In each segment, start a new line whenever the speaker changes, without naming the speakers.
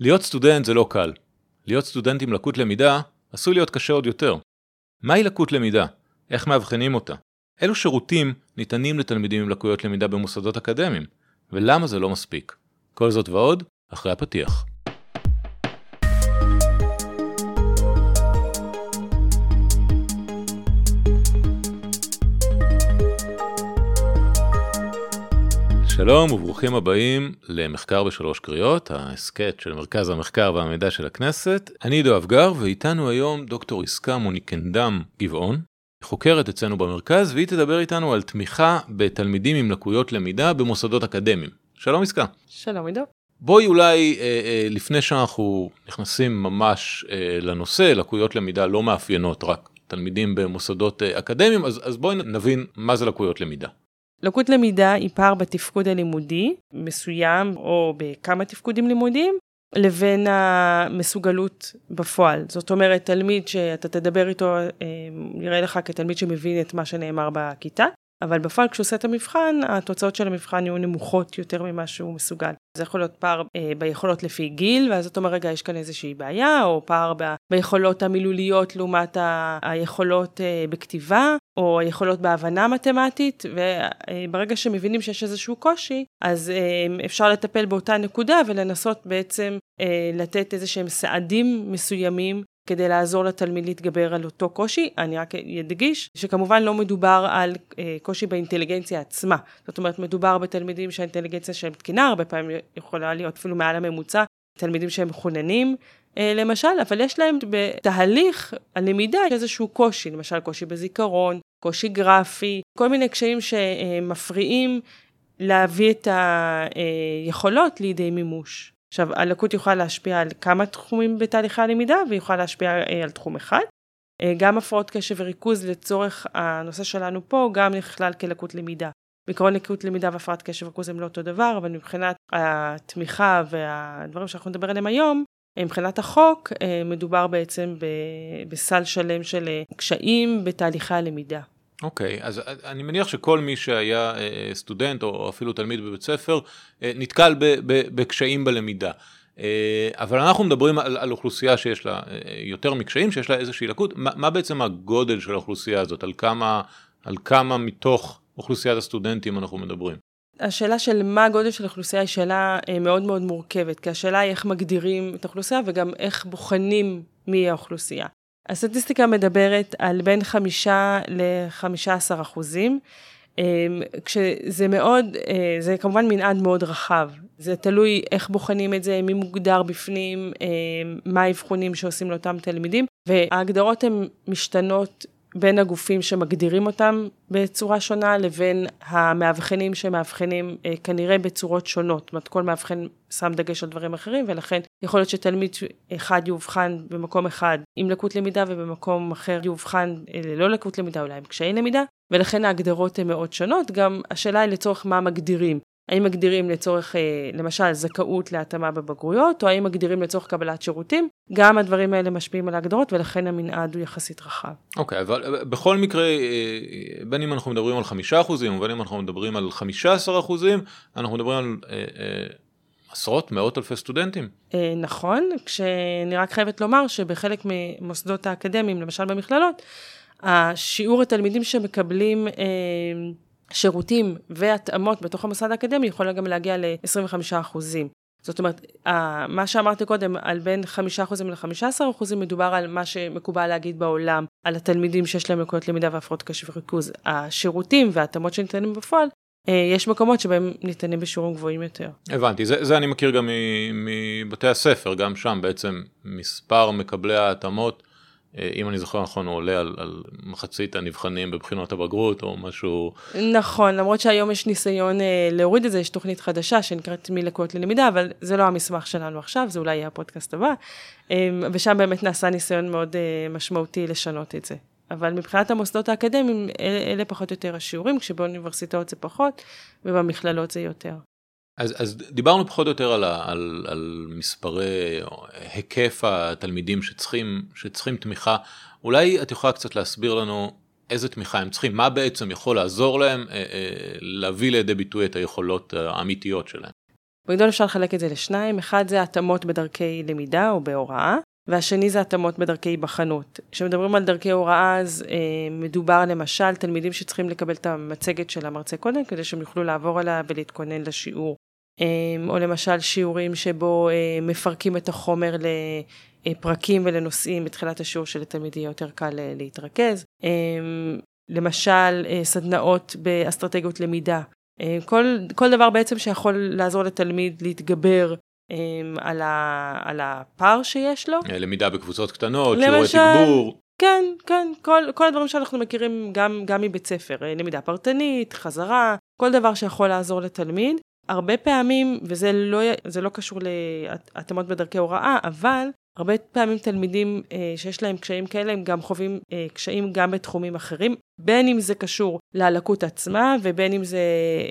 להיות סטודנט זה לא קל. להיות סטודנט עם לקות למידה עשוי להיות קשה עוד יותר. מהי לקות למידה? איך מאבחנים אותה? אילו שירותים ניתנים לתלמידים עם לקויות למידה במוסדות אקדמיים? ולמה זה לא מספיק? כל זאת ועוד, אחרי הפתיח. שלום וברוכים הבאים למחקר בשלוש קריאות, ההסכת של מרכז המחקר והמידע של הכנסת. אני עידו אבגר ואיתנו היום דוקטור עסקה מוניקנדם גבעון, חוקרת אצלנו במרכז והיא תדבר איתנו על תמיכה בתלמידים עם לקויות למידה במוסדות אקדמיים. שלום עסקה.
שלום עידו.
בואי אולי אה, אה, לפני שאנחנו נכנסים ממש אה, לנושא, לקויות למידה לא מאפיינות רק תלמידים במוסדות אה, אקדמיים, אז, אז בואי נבין מה זה לקויות למידה.
לקות למידה היא פער בתפקוד הלימודי מסוים או בכמה תפקודים לימודיים לבין המסוגלות בפועל. זאת אומרת, תלמיד שאתה תדבר איתו, יראה אה, לך כתלמיד שמבין את מה שנאמר בכיתה, אבל בפועל כשהוא עושה את המבחן, התוצאות של המבחן יהיו נמוכות יותר ממה שהוא מסוגל. זה יכול להיות פער אה, ביכולות לפי גיל, ואז אתה אומר, רגע, יש כאן איזושהי בעיה, או פער ב, ביכולות המילוליות לעומת ה, היכולות אה, בכתיבה, או היכולות בהבנה מתמטית, וברגע שמבינים שיש איזשהו קושי, אז אה, אפשר לטפל באותה נקודה ולנסות בעצם אה, לתת איזה שהם סעדים מסוימים כדי לעזור לתלמיד להתגבר על אותו קושי. אני רק אדגיש שכמובן לא מדובר על אה, קושי באינטליגנציה עצמה. זאת אומרת, מדובר בתלמידים שהאינטליגנציה שלהם תקינה, הרבה פעמים יכולה להיות אפילו מעל הממוצע, תלמידים שהם מחוננים. אה, למשל, אבל יש להם בתהליך הלמידה איזשהו קושי, למשל קושי בזיכרון, קושי גרפי, כל מיני קשיים שמפריעים להביא את היכולות לידי מימוש. עכשיו, הלקות יכולה להשפיע על כמה תחומים בתהליכי הלמידה, והיא יכולה להשפיע אה, על תחום אחד. אה, גם הפרעות קשב וריכוז לצורך הנושא שלנו פה, גם נכלל כלקות למידה. בעקרון לקות למידה והפרעת קשב וריכוז הם לא אותו דבר, אבל מבחינת התמיכה והדברים שאנחנו נדבר עליהם היום, אה, מבחינת החוק, מדובר בעצם בסל שלם של קשיים בתהליכי הלמידה.
אוקיי, okay, אז אני מניח שכל מי שהיה אה, סטודנט או אפילו תלמיד בבית ספר אה, נתקל בקשיים בלמידה. אה, אבל אנחנו מדברים על, על אוכלוסייה שיש לה יותר מקשיים, שיש לה איזושהי לקות. מה, מה בעצם הגודל של האוכלוסייה הזאת? על כמה, על כמה מתוך אוכלוסיית הסטודנטים אנחנו מדברים?
השאלה של מה הגודל של האוכלוסייה היא שאלה מאוד מאוד מורכבת, כי השאלה היא איך מגדירים את האוכלוסייה וגם איך בוחנים מי האוכלוסייה. הסטטיסטיקה מדברת על בין חמישה לחמישה עשר אחוזים, אמ, כשזה מאוד, אה, זה כמובן מנעד מאוד רחב. זה תלוי איך בוחנים את זה, מי מוגדר בפנים, אמ, מה האבחונים שעושים לאותם תלמידים, וההגדרות הן משתנות בין הגופים שמגדירים אותם בצורה שונה לבין המאבחנים שמאבחנים אה, כנראה בצורות שונות. זאת אומרת, כל מאבחן שם דגש על דברים אחרים, ולכן יכול להיות שתלמיד אחד יאובחן במקום אחד עם לקות למידה ובמקום אחר יאובחן אה, ללא לקות למידה, אולי עם קשיי למידה, ולכן ההגדרות הן מאוד שונות. גם השאלה היא לצורך מה מגדירים. האם מגדירים לצורך, אה, למשל, זכאות להתאמה בבגרויות, או האם מגדירים לצורך קבלת שירותים? גם הדברים האלה משפיעים על ההגדרות, ולכן המנעד הוא יחסית רחב.
אוקיי, okay, אבל אה, בכל מקרה, אה, בין אם אנחנו מדברים על חמישה אחוזים, ובין אם אנחנו מדברים על חמישה עשר אחוזים, אנחנו מדברים על... עשרות, מאות אלפי סטודנטים.
נכון, כשאני רק חייבת לומר שבחלק ממוסדות האקדמיים, למשל במכללות, השיעור התלמידים שמקבלים שירותים והתאמות בתוך המוסד האקדמי יכולה גם להגיע ל-25 אחוזים. זאת אומרת, מה שאמרתי קודם, על בין 5% ל-15% מדובר על מה שמקובל להגיד בעולם, על התלמידים שיש להם לקויות למידה והפרעות קשב וריכוז. השירותים וההתאמות שניתנים בפועל, אה, יש מקומות שבהם ניתנים בשיעורים גבוהים יותר.
הבנתי, זה, זה אני מכיר גם מבתי הספר, גם שם בעצם מספר מקבלי ההתאמות אם אני זוכר נכון, הוא עולה על, על מחצית הנבחנים בבחינות הבגרות או משהו.
נכון, למרות שהיום יש ניסיון אה, להוריד את זה, יש תוכנית חדשה שנקראת מלקויות ללמידה, אבל זה לא המסמך שלנו עכשיו, זה אולי יהיה הפודקאסט הבא, אה, ושם באמת נעשה ניסיון מאוד אה, משמעותי לשנות את זה. אבל מבחינת המוסדות האקדמיים, אלה, אלה פחות או יותר השיעורים, כשבאוניברסיטאות זה פחות, ובמכללות זה יותר.
אז, אז דיברנו פחות או יותר על, על, על מספרי, היקף התלמידים שצריכים, שצריכים תמיכה. אולי את יכולה קצת להסביר לנו איזה תמיכה הם צריכים, מה בעצם יכול לעזור להם אה, אה, להביא לידי ביטוי את היכולות האמיתיות שלהם.
בגדול אפשר לחלק את זה לשניים, אחד זה התאמות בדרכי למידה או בהוראה, והשני זה התאמות בדרכי היבחנות. כשמדברים על דרכי הוראה, אז אה, מדובר למשל תלמידים שצריכים לקבל את המצגת של המרצה קודם, כדי שהם יוכלו לעבור עליה ולהתכונן לשיעור. אה, או למשל שיעורים שבו אה, מפרקים את החומר לפרקים ולנושאים בתחילת השיעור שלתלמיד יהיה יותר קל אה, להתרכז. אה, למשל, אה, סדנאות באסטרטגיות למידה. אה, כל, כל דבר בעצם שיכול לעזור לתלמיד להתגבר אמ, על, ה, על הפער שיש לו.
למידה בקבוצות קטנות, שיעורי תגבור.
כן, כן, כל, כל הדברים שאנחנו מכירים גם, גם מבית ספר, למידה פרטנית, חזרה, כל דבר שיכול לעזור לתלמיד. הרבה פעמים, וזה לא, לא קשור להתאמות בדרכי הוראה, אבל הרבה פעמים תלמידים אה, שיש להם קשיים כאלה, הם גם חווים אה, קשיים גם בתחומים אחרים, בין אם זה קשור ללקות עצמה, ובין אם זה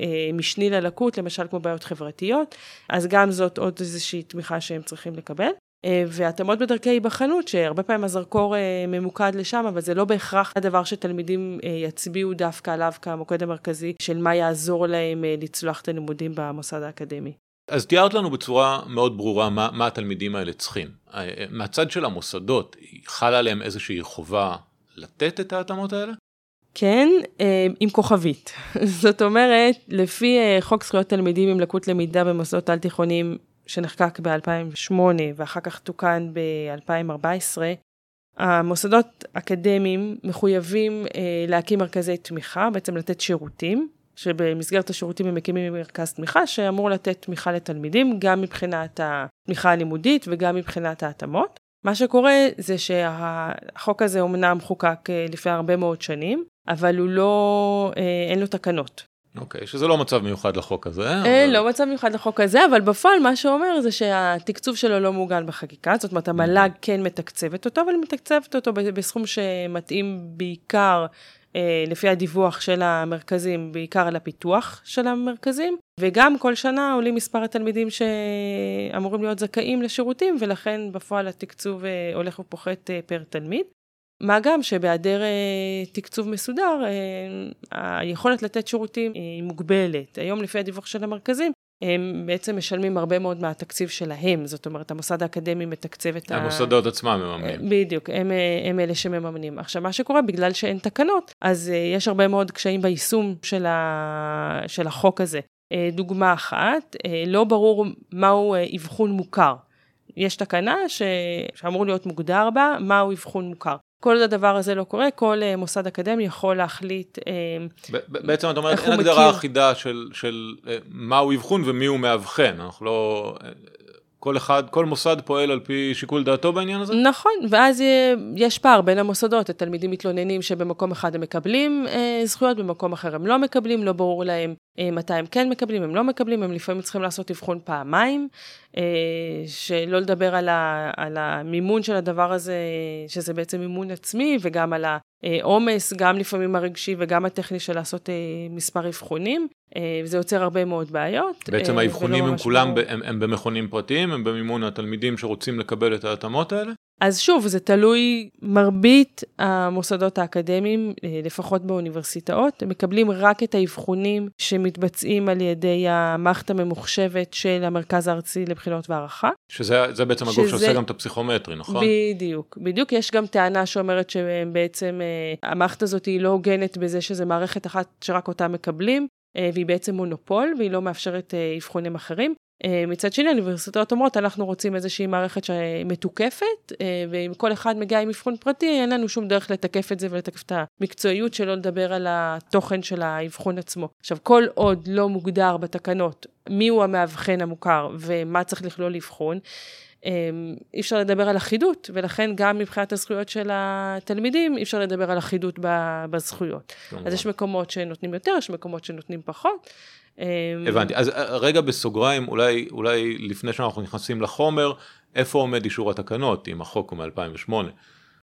אה, משני ללקות, למשל כמו בעיות חברתיות, אז גם זאת עוד איזושהי תמיכה שהם צריכים לקבל. אה, והתאמות בדרכי היבחנות, שהרבה פעמים הזרקור אה, ממוקד לשם, אבל זה לא בהכרח הדבר שתלמידים אה, יצביעו דווקא עליו כמוקד המרכזי של מה יעזור להם לצלוח את הלימודים במוסד האקדמי.
אז תיארת לנו בצורה מאוד ברורה מה, מה התלמידים האלה צריכים. מהצד של המוסדות, חלה עליהם איזושהי חובה לתת את ההתאמות האלה?
כן, עם כוכבית. זאת אומרת, לפי חוק זכויות תלמידים עם לקות למידה במוסדות על-תיכוניים שנחקק ב-2008 ואחר כך תוקן ב-2014, המוסדות אקדמיים מחויבים להקים מרכזי תמיכה, בעצם לתת שירותים, שבמסגרת השירותים הם מקימים מרכז תמיכה שאמור לתת תמיכה לתלמידים, גם מבחינת התמיכה הלימודית וגם מבחינת ההתאמות. מה שקורה זה שהחוק הזה אומנם חוקק אה, לפני הרבה מאוד שנים, אבל הוא לא, אה, אין לו תקנות.
אוקיי, okay, שזה לא מצב מיוחד לחוק הזה.
אין, אבל... לא מצב מיוחד לחוק הזה, אבל בפועל מה שאומר זה שהתקצוב שלו לא מעוגן בחקיקה, זאת אומרת המל"ג כן מתקצבת אותו, אבל היא מתקצבת אותו בסכום שמתאים בעיקר אה, לפי הדיווח של המרכזים, בעיקר על הפיתוח של המרכזים, וגם כל שנה עולים מספר התלמידים שאמורים להיות זכאים לשירותים, ולכן בפועל התקצוב אה, הולך ופוחת אה, פר תלמיד. מה גם שבהיעדר תקצוב מסודר, היכולת לתת שירותים היא מוגבלת. היום לפי הדיווח של המרכזים, הם בעצם משלמים הרבה מאוד מהתקציב שלהם, זאת אומרת, המוסד האקדמי מתקצב את
ה... המוסדות עצמם מממנים.
בדיוק, הם, הם אלה שמממנים. עכשיו, מה שקורה, בגלל שאין תקנות, אז אה, יש הרבה מאוד קשיים ביישום של, ה... של החוק הזה. אה, דוגמה אחת, אה, לא ברור מהו אבחון מוכר. יש תקנה ש... שאמור להיות מוגדר בה מהו אבחון מוכר. כל הדבר הזה לא קורה, כל uh, מוסד אקדמי יכול להחליט uh,
בעצם את אומרת, אין הגדרה אחידה של, של uh, מהו אבחון ומי הוא מאבחן, אנחנו לא... כל אחד, כל מוסד פועל על פי שיקול דעתו בעניין הזה?
נכון, ואז יש פער בין המוסדות, התלמידים מתלוננים שבמקום אחד הם מקבלים אה, זכויות, במקום אחר הם לא מקבלים, לא ברור להם אה, מתי הם כן מקבלים, הם לא מקבלים, הם לפעמים צריכים לעשות אבחון פעמיים, אה, שלא לדבר על, ה, על המימון של הדבר הזה, שזה בעצם מימון עצמי, וגם על העומס, גם לפעמים הרגשי וגם הטכני של לעשות אה, מספר אבחונים, וזה יוצר הרבה מאוד בעיות.
בעצם האבחונים הם כולם, הם, הם במכונים פרטיים, הם במימון התלמידים שרוצים לקבל את ההתאמות האלה?
אז שוב, זה תלוי, מרבית המוסדות האקדמיים, אה, לפחות באוניברסיטאות, הם מקבלים רק את האבחונים שמתבצעים על ידי המערכת הממוחשבת של המרכז הארצי לבחינות והערכה.
שזה בעצם הגוף שזה... שעושה גם את הפסיכומטרי, נכון?
בדיוק, בדיוק. יש גם טענה שאומרת שבעצם אה, המערכת הזאת היא לא הוגנת בזה שזו מערכת אחת שרק אותה מקבלים. אה, והיא בעצם מונופול והיא לא מאפשרת אבחונים אחרים. אה, מצד שני, האוניברסיטאות אומרות, אנחנו רוצים איזושהי מערכת שמתוקפת, אה, ואם כל אחד מגיע עם אבחון פרטי, אין לנו שום דרך לתקף את זה ולתקף את המקצועיות, שלא לדבר על התוכן של האבחון עצמו. עכשיו, כל עוד לא מוגדר בתקנות מיהו המאבחן המוכר ומה צריך לכלול אבחון, אה, אי אפשר לדבר על אחידות, ולכן גם מבחינת הזכויות של התלמידים, אי אפשר לדבר על אחידות בזכויות. אז יש מקומות שנותנים יותר, יש מקומות שנותנים פחות.
אמ, הבנתי, אז אה, רגע בסוגריים, אולי, אולי לפני שאנחנו נכנסים לחומר, איפה עומד אישור התקנות, אם החוק הוא מ-2008?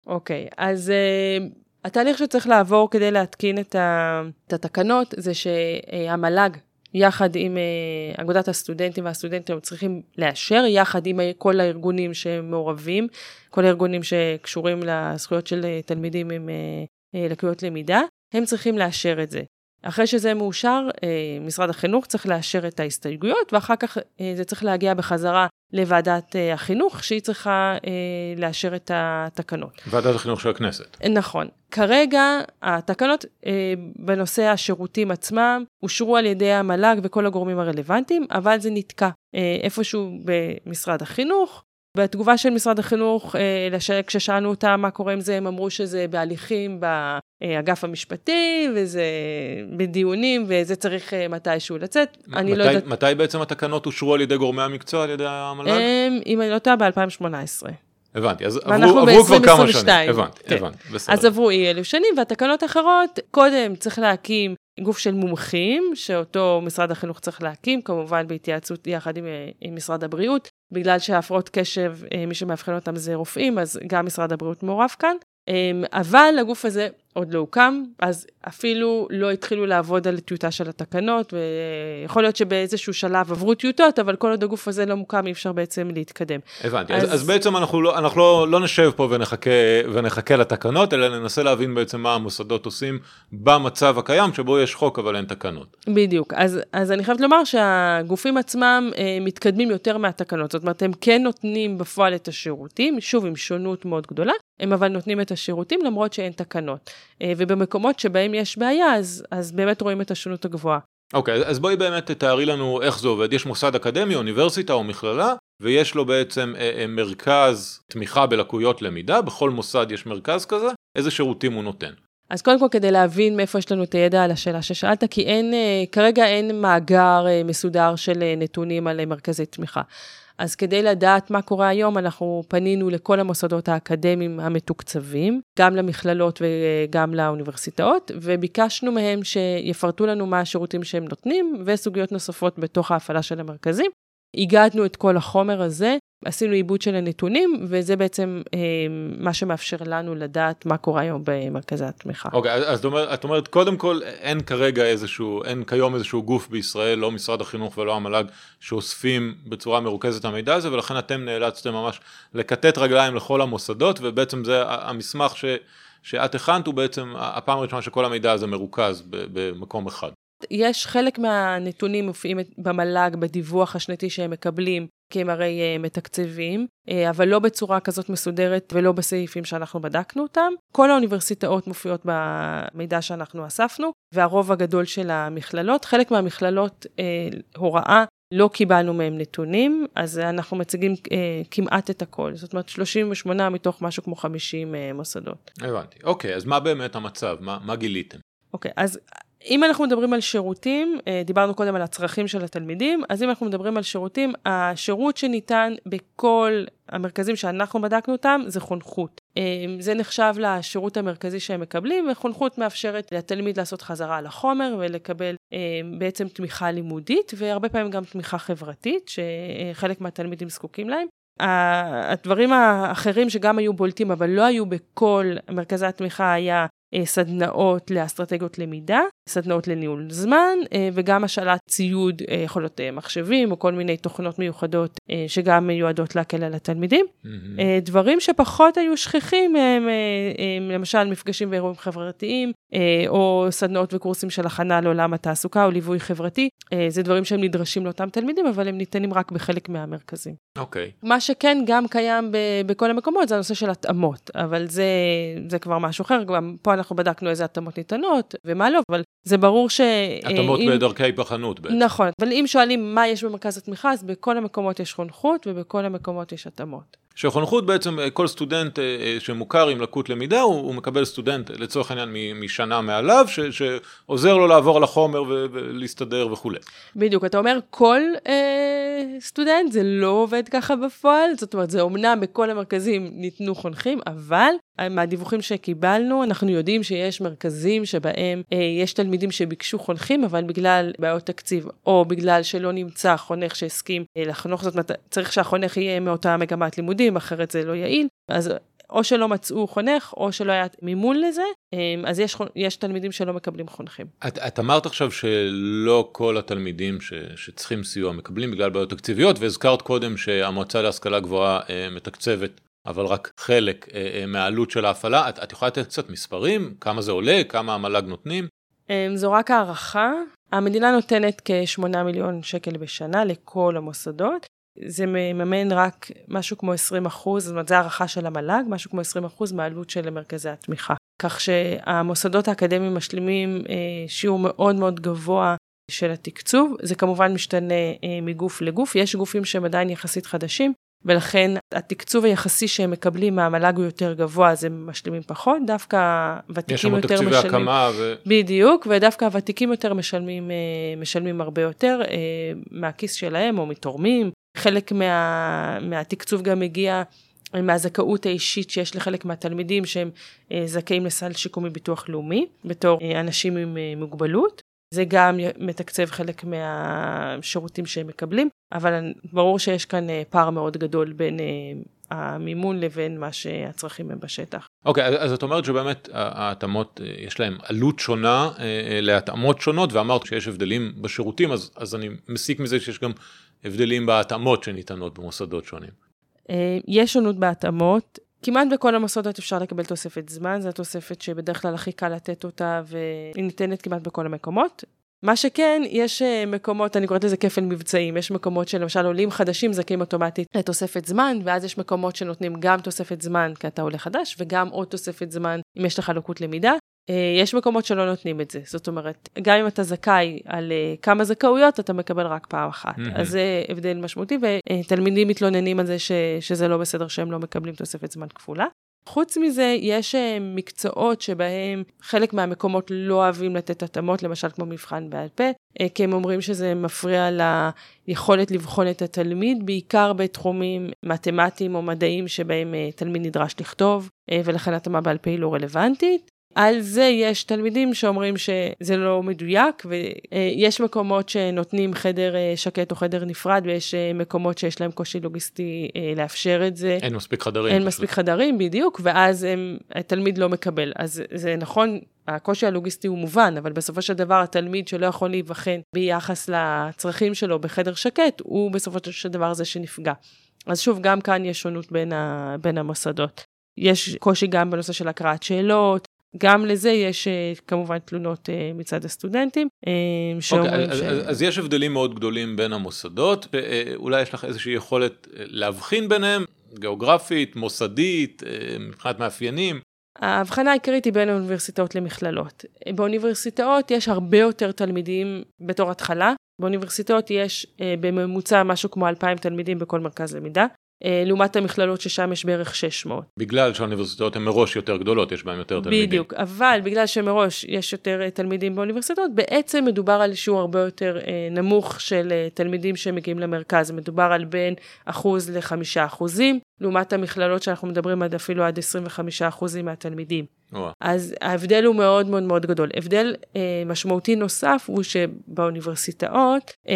אוקיי, okay, אז uh, התהליך שצריך לעבור כדי להתקין את, ה, את התקנות, זה שהמל"ג, יחד עם uh, אגודת הסטודנטים והסטודנטים, צריכים לאשר, יחד עם כל הארגונים שמעורבים, כל הארגונים שקשורים לזכויות של תלמידים עם uh, לקויות למידה, הם צריכים לאשר את זה. אחרי שזה מאושר, משרד החינוך צריך לאשר את ההסתייגויות, ואחר כך זה צריך להגיע בחזרה לוועדת החינוך, שהיא צריכה לאשר את התקנות.
ועדת החינוך של הכנסת.
נכון. כרגע התקנות בנושא השירותים עצמם אושרו על ידי המל"ג וכל הגורמים הרלוונטיים, אבל זה נתקע איפשהו במשרד החינוך. בתגובה של משרד החינוך, אה, כששאלנו אותם מה קורה עם זה, הם אמרו שזה בהליכים באגף המשפטי, וזה בדיונים, וזה צריך אה, מתישהו לצאת.
אני לא יודעת... מתי בעצם התקנות אושרו על ידי גורמי המקצוע, על ידי המל"ג?
אם אני לא טועה, ב-2018.
הבנתי, אז עברו, עברו כבר כמה שנים, הבנתי,
כן.
הבנתי, בסדר.
אז עברו אי אלו שנים, והתקנות האחרות, קודם צריך להקים גוף של מומחים, שאותו משרד החינוך צריך להקים, כמובן בהתייעצות יחד עם, אה, עם משרד הבריאות, בגלל שהפרעות קשב, אה, מי שמאבחן אותם זה רופאים, אז גם משרד הבריאות מעורב כאן. אמ, אבל הגוף הזה עוד לא הוקם, אז אפילו לא התחילו לעבוד על טיוטה של התקנות, ויכול להיות שבאיזשהו שלב עברו טיוטות, אבל כל עוד הגוף הזה לא מוקם, אי אפשר בעצם להתקדם.
הבנתי, אז, אז בעצם אנחנו, לא, אנחנו לא, לא נשב פה ונחכה, ונחכה לתקנות, אלא ננסה להבין בעצם מה המוסדות עושים במצב הקיים, שבו יש חוק אבל אין תקנות.
בדיוק, אז, אז אני חייבת לומר שהגופים עצמם אה, מתקדמים יותר מהתקנות, זאת אומרת, הם כן נותנים בפועל את השירותים, שוב, עם שונות מאוד גדולה, הם אבל נותנים את השירותים למרות שאין תקנות. אה, ובמקומות שבהם יש בעיה, אז, אז באמת רואים את השונות הגבוהה.
אוקיי, okay, אז בואי באמת תארי לנו איך זה עובד. יש מוסד אקדמי, אוניברסיטה או מכללה, ויש לו בעצם אה, אה, מרכז תמיכה בלקויות למידה, בכל מוסד יש מרכז כזה, איזה שירותים הוא נותן?
אז קודם כל כדי להבין מאיפה יש לנו את הידע על השאלה ששאלת, כי אין, כרגע אין מאגר מסודר של נתונים על מרכזי תמיכה. אז כדי לדעת מה קורה היום, אנחנו פנינו לכל המוסדות האקדמיים המתוקצבים, גם למכללות וגם לאוניברסיטאות, וביקשנו מהם שיפרטו לנו מה השירותים שהם נותנים, וסוגיות נוספות בתוך ההפעלה של המרכזים. הגדנו את כל החומר הזה, עשינו עיבוד של הנתונים, וזה בעצם אה, מה שמאפשר לנו לדעת מה קורה היום במרכזי התמיכה.
אוקיי, okay, אז את אומרת, את אומרת, קודם כל, אין כרגע איזשהו, אין כיום איזשהו גוף בישראל, לא משרד החינוך ולא המל"ג, שאוספים בצורה מרוכזת את המידע הזה, ולכן אתם נאלצתם ממש לכתת רגליים לכל המוסדות, ובעצם זה המסמך ש... שאת הכנת הוא בעצם הפעם הראשונה שכל המידע הזה מרוכז במקום אחד.
יש חלק מהנתונים מופיעים במל"ג בדיווח השנתי שהם מקבלים, כי הם הרי uh, מתקצבים, uh, אבל לא בצורה כזאת מסודרת ולא בסעיפים שאנחנו בדקנו אותם. כל האוניברסיטאות מופיעות במידע שאנחנו אספנו, והרוב הגדול של המכללות. חלק מהמכללות uh, הוראה לא קיבלנו מהם נתונים, אז אנחנו מציגים אה, כמעט את הכל. זאת אומרת, 38 מתוך משהו כמו 50 אה, מוסדות.
הבנתי. אוקיי, אז מה באמת המצב? מה, מה גיליתם?
אוקיי, אז אם אנחנו מדברים על שירותים, אה, דיברנו קודם על הצרכים של התלמידים, אז אם אנחנו מדברים על שירותים, השירות שניתן בכל המרכזים שאנחנו בדקנו אותם זה חונכות. אה, זה נחשב לשירות המרכזי שהם מקבלים, וחונכות מאפשרת לתלמיד לעשות חזרה על החומר ולקבל אה, בעצם תמיכה לימודית, והרבה פעמים גם תמיכה חברתית, שחלק מהתלמידים זקוקים להם. הדברים האחרים שגם היו בולטים, אבל לא היו בכל מרכזי התמיכה, היה סדנאות לאסטרטגיות למידה, סדנאות לניהול זמן אה, וגם השאלת ציוד, אה, יכול להיות מחשבים או כל מיני תוכנות מיוחדות שגם מיועדות להקל על התלמידים. Mm-hmm. דברים שפחות היו שכיחים הם למשל מפגשים ואירועים חברתיים או סדנאות וקורסים של הכנה לעולם התעסוקה או ליווי חברתי, זה דברים שהם נדרשים לאותם תלמידים אבל הם ניתנים רק בחלק מהמרכזים.
אוקיי. Okay.
מה שכן גם קיים ב- בכל המקומות זה הנושא של התאמות, אבל זה, זה כבר משהו אחר, גם פה אנחנו בדקנו איזה התאמות ניתנות ומה לא, אבל זה ברור ש...
התאמות אם... בדרכי פחנות בעצם.
נכון, אבל אם שואלים מה יש במרכז התמיכה, אז בכל המקומות יש חונכות ובכל המקומות יש התאמות.
שחונכות בעצם אה, כל סטודנט אה, אה, שמוכר עם לקות למידה הוא, הוא מקבל סטודנט לצורך העניין משנה מעליו ש, שעוזר לו לעבור על החומר ולהסתדר וכולי.
בדיוק אתה אומר כל אה, סטודנט זה לא עובד ככה בפועל זאת אומרת זה אמנם בכל המרכזים ניתנו חונכים אבל מהדיווחים שקיבלנו אנחנו יודעים שיש מרכזים שבהם אה, יש תלמידים שביקשו חונכים אבל בגלל בעיות תקציב או בגלל שלא נמצא חונך שהסכים אה, לחנוך זאת אומרת צריך שהחונך יהיה מאותה מגמת. לימודים, אחרת זה לא יעיל. אז או שלא מצאו חונך, או שלא היה מימון לזה, אמ, אז יש, יש תלמידים שלא מקבלים חונכים.
את, את אמרת עכשיו שלא כל התלמידים ש, שצריכים סיוע מקבלים בגלל בעיות תקציביות, והזכרת קודם שהמועצה להשכלה גבוהה אה, מתקצבת, אבל רק חלק אה, אה, מהעלות של ההפעלה. את, את יכולה לתת קצת מספרים? כמה זה עולה? כמה המל"ג נותנים?
זו רק הערכה. המדינה נותנת כ-8 מיליון שקל בשנה לכל המוסדות. זה מממן רק משהו כמו 20 אחוז, זאת אומרת, זו הערכה של המל"ג, משהו כמו 20 אחוז מהעלות של מרכזי התמיכה. כך שהמוסדות האקדמיים משלימים אה, שיעור מאוד מאוד גבוה של התקצוב. זה כמובן משתנה אה, מגוף לגוף, יש גופים שהם עדיין יחסית חדשים, ולכן התקצוב היחסי שהם מקבלים מהמל"ג הוא יותר גבוה, אז הם משלימים פחות, דווקא הוותיקים יותר משלמים.
יש שם תקציבי הקמה ו...
בדיוק, ודווקא הוותיקים יותר משלמים, אה, משלמים הרבה יותר מהכיס שלהם או מתורמים. חלק מה, מהתקצוב גם מגיע מהזכאות האישית שיש לחלק מהתלמידים שהם אה, זכאים לסל שיקומי ביטוח לאומי, בתור אה, אנשים עם אה, מוגבלות. זה גם מתקצב חלק מהשירותים שהם מקבלים, אבל ברור שיש כאן פער מאוד גדול בין המימון לבין מה שהצרכים הם בשטח.
אוקיי, okay, אז את אומרת שבאמת ההתאמות, יש להם עלות שונה להתאמות שונות, ואמרת שיש הבדלים בשירותים, אז, אז אני מסיק מזה שיש גם הבדלים בהתאמות שניתנות במוסדות שונים.
אה, יש שונות בהתאמות. כמעט בכל המוסדות אפשר לקבל תוספת זמן, זו התוספת שבדרך כלל הכי קל לתת אותה והיא ניתנת כמעט בכל המקומות. מה שכן, יש אה, מקומות, אני קוראת לזה כפל מבצעים, יש מקומות שלמשל עולים חדשים זכאים אוטומטית לתוספת זמן, ואז יש מקומות שנותנים גם תוספת זמן כי אתה עולה חדש, וגם עוד תוספת זמן אם יש לך לקות למידה. אה, יש מקומות שלא נותנים את זה, זאת אומרת, גם אם אתה זכאי על אה, כמה זכאויות, אתה מקבל רק פעם אחת. Mm-hmm. אז זה הבדל משמעותי, ותלמידים מתלוננים על זה ש, שזה לא בסדר שהם לא מקבלים תוספת זמן כפולה. חוץ מזה, יש אה, מקצועות שבהם חלק מהמקומות לא אוהבים לתת התאמות, למשל כמו מבחן בעל פה, כי הם אומרים שזה מפריע ליכולת לבחון את התלמיד, בעיקר בתחומים מתמטיים או מדעיים שבהם תלמיד נדרש לכתוב, ולכן התאמה בעל פה היא לא רלוונטית. על זה יש תלמידים שאומרים שזה לא מדויק, ויש מקומות שנותנים חדר אה, שקט או חדר נפרד, ויש אה, מקומות שיש להם קושי לוגיסטי אה, לאפשר את זה.
אין מספיק חדרים.
אין מספיק חדרים, בדיוק, ואז הם, התלמיד לא מקבל. אז זה נכון, הקושי הלוגיסטי הוא מובן, אבל בסופו של דבר התלמיד שלא יכול להיבחן ביחס לצרכים שלו בחדר שקט, הוא בסופו של דבר זה שנפגע. אז שוב, גם כאן יש שונות בין, ה, בין המוסדות. יש קושי גם בנושא של הקראת שאלות, גם לזה יש אה, כמובן תלונות אה, מצד הסטודנטים אה,
שאומרים okay, אוקיי, ש... אז, אז יש הבדלים מאוד גדולים בין המוסדות, ואולי יש לך איזושהי יכולת להבחין ביניהם, גיאוגרפית, מוסדית, מבחינת מאפיינים.
ההבחנה העיקרית היא בין האוניברסיטאות למכללות. באוניברסיטאות יש הרבה יותר תלמידים בתור התחלה, באוניברסיטאות יש בממוצע משהו כמו 2,000 תלמידים בכל מרכז למידה. אה, לעומת המכללות ששם יש בערך 600.
בגלל שהאוניברסיטאות הן מראש יותר גדולות, יש בהן יותר תלמידים.
בדיוק, אבל בגלל שמראש יש יותר אה, תלמידים באוניברסיטאות, בעצם מדובר על שיעור הרבה יותר אה, נמוך של תלמידים שמגיעים למרכז, מדובר על בין אחוז לחמישה אחוזים, לעומת המכללות שאנחנו מדברים עד אפילו עד 25 אחוזים מהתלמידים. אז ההבדל הוא מאוד מאוד מאוד גדול. הבדל אה, משמעותי נוסף הוא שבאוניברסיטאות, אה,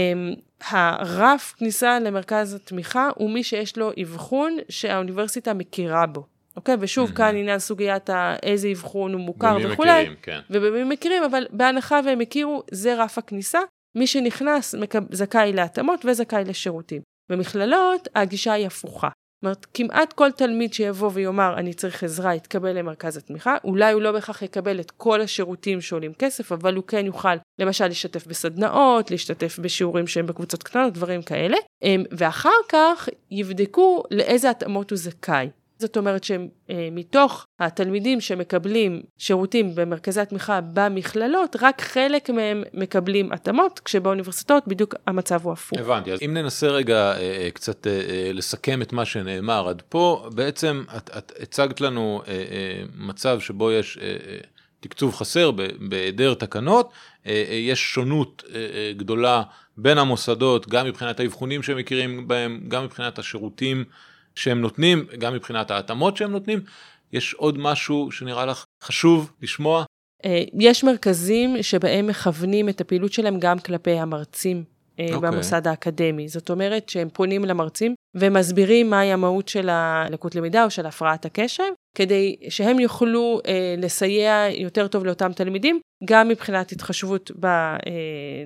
הרף כניסה למרכז התמיכה הוא מי שיש לו אבחון שהאוניברסיטה מכירה בו. אוקיי? ושוב, mm-hmm. כאן עניין סוגיית איזה אבחון הוא מוכר וכולי. מכירים, כן. ובמי מכירים, אבל בהנחה והם הכירו, זה רף הכניסה. מי שנכנס זכאי להתאמות וזכאי לשירותים. במכללות הגישה היא הפוכה. אומרת, כמעט כל תלמיד שיבוא ויאמר, אני צריך עזרה, יתקבל למרכז התמיכה. אולי הוא לא בהכרח יקבל את כל השירותים שעולים כסף, אבל הוא כן יוכל, למשל, להשתתף בסדנאות, להשתתף בשיעורים שהם בקבוצות קטנות, דברים כאלה. אמ, ואחר כך יבדקו לאיזה התאמות הוא זכאי. זאת אומרת שמתוך התלמידים שמקבלים שירותים במרכזי התמיכה במכללות, רק חלק מהם מקבלים התאמות, כשבאוניברסיטאות בדיוק המצב הוא הפוך.
הבנתי, אז אם ננסה רגע אה, אה, קצת אה, לסכם את מה שנאמר עד פה, בעצם את, את הצגת לנו מצב שבו יש תקצוב חסר בהיעדר תקנות, יש שונות גדולה בין המוסדות, גם מבחינת האבחונים שהם מכירים בהם, גם מבחינת השירותים. שהם נותנים, גם מבחינת ההתאמות שהם נותנים. יש עוד משהו שנראה לך חשוב לשמוע?
אה, יש מרכזים שבהם מכוונים את הפעילות שלהם גם כלפי המרצים okay. אה, אוקיי. במוסד האקדמי. זאת אומרת שהם פונים למרצים ומסבירים מהי המהות של הלקות למידה או של הפרעת הקשב, כדי שהם יוכלו אה, לסייע יותר טוב לאותם תלמידים, גם מבחינת התחשבות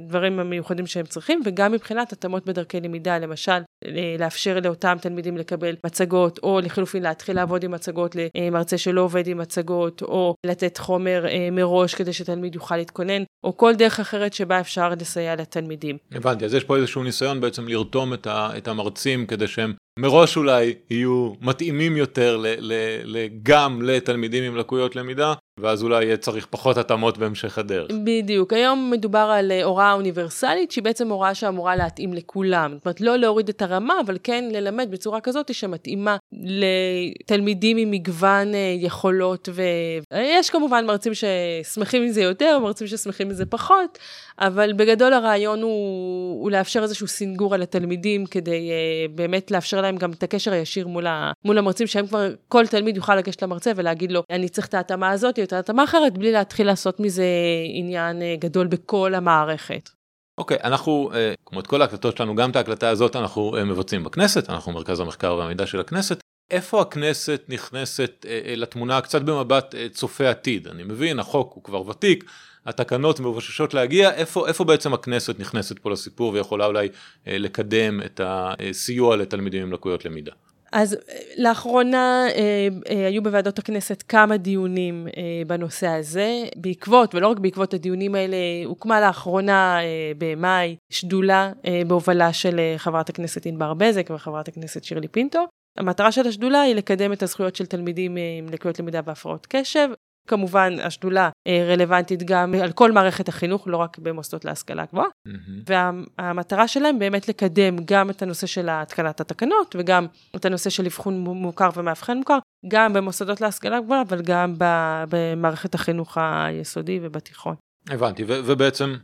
בדברים המיוחדים שהם צריכים, וגם מבחינת התאמות בדרכי למידה, למשל, אה, לאפשר לאותם תלמידים לקבל מצגות, או לחלופין להתחיל לעבוד עם מצגות למרצה שלא עובד עם מצגות, או לתת חומר אה, מראש כדי שתלמיד יוכל להתכונן, או כל דרך אחרת שבה אפשר לסייע לתלמידים.
הבנתי, אז יש פה איזשהו ניסיון בעצם לרתום את, ה, את המרצים כדי שהם מראש אולי יהיו מתאימים יותר ל, ל, ל, גם לתלמידים עם לקויות למידה, ואז אולי יהיה צריך פחות התאמות בהמשך הדרך.
בדיוק, היום מדובר על אה, הוראה אוניברסלית שהיא בעצם הוראה שאמורה להתאים לכולם. זאת אומרת, לא להוריד את הרמה, אבל כן ללמד בצורה כזאת שמתאימה לתלמידים עם מגוון אה, יכולות, ויש כמובן מרצים ששמחים מזה יותר, מרצים ששמחים מזה פחות, אבל בגדול הרעיון הוא, הוא לאפשר איזשהו סינגור על התלמידים, כדי uh, באמת לאפשר להם גם את הקשר הישיר מול, ה, מול המרצים, שהם כבר, כל תלמיד יוכל לגשת למרצה ולהגיד לו, אני צריך את ההתאמה הזאת או את ההתאמה אחרת, בלי להתחיל לעשות מזה עניין uh, גדול בכל המערכת.
אוקיי, okay, אנחנו, uh, כמו את כל ההקלטות שלנו, גם את ההקלטה הזאת אנחנו uh, מבצעים בכנסת, אנחנו מרכז המחקר והמידע של הכנסת. איפה הכנסת נכנסת לתמונה קצת במבט צופה עתיד? אני מבין, החוק הוא כבר ותיק, התקנות מבוששות להגיע, איפה, איפה בעצם הכנסת נכנסת פה לסיפור ויכולה אולי אה, לקדם את הסיוע לתלמידים עם לקויות למידה?
אז אה, לאחרונה אה, אה, היו בוועדות הכנסת כמה דיונים אה, בנושא הזה. בעקבות, ולא רק בעקבות הדיונים האלה, הוקמה לאחרונה אה, במאי שדולה אה, בהובלה של אה, חברת הכנסת ענבר בזק וחברת הכנסת שירלי פינטו. המטרה של השדולה היא לקדם את הזכויות של תלמידים אה, עם לקויות למידה והפרעות קשב, כמובן, השדולה אה, רלוונטית גם על כל מערכת החינוך, לא רק במוסדות להשכלה גבוהה. Mm-hmm. והמטרה שלהם באמת לקדם גם את הנושא של התקנת התקנות, וגם את הנושא של אבחון מוכר ומאבחן מוכר, גם במוסדות להשכלה גבוהה, אבל גם במערכת החינוך היסודי ובתיכון.
הבנתי, ו- ובעצם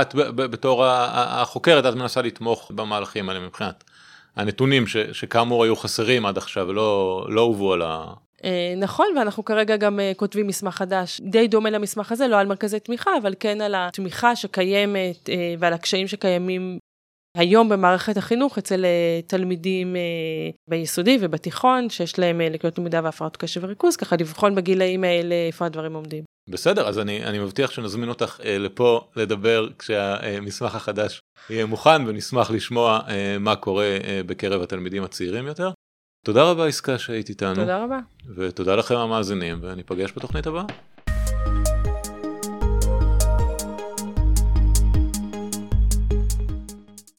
את בתור החוקרת, את מנסה לתמוך במהלכים האלה מבחינת הנתונים ש- שכאמור היו חסרים עד עכשיו ולא לא הובאו על ה...
אה, נכון, ואנחנו כרגע גם אה, כותבים מסמך חדש, די דומה למסמך הזה, לא על מרכזי תמיכה, אבל כן על התמיכה שקיימת אה, ועל הקשיים שקיימים היום במערכת החינוך אצל תלמידים ביסודי ובתיכון, שיש להם לקויות למידה והפרעות קשב וריכוז, ככה לבחון בגילאים האלה איפה הדברים עומדים.
בסדר, אז אני, אני מבטיח שנזמין אותך אה, לפה לדבר כשהמסמך החדש יהיה מוכן ונשמח לשמוע אה, מה קורה אה, בקרב התלמידים הצעירים יותר. תודה רבה עסקה שהיית איתנו.
תודה רבה.
ותודה לכם המאזינים וניפגש בתוכנית הבאה.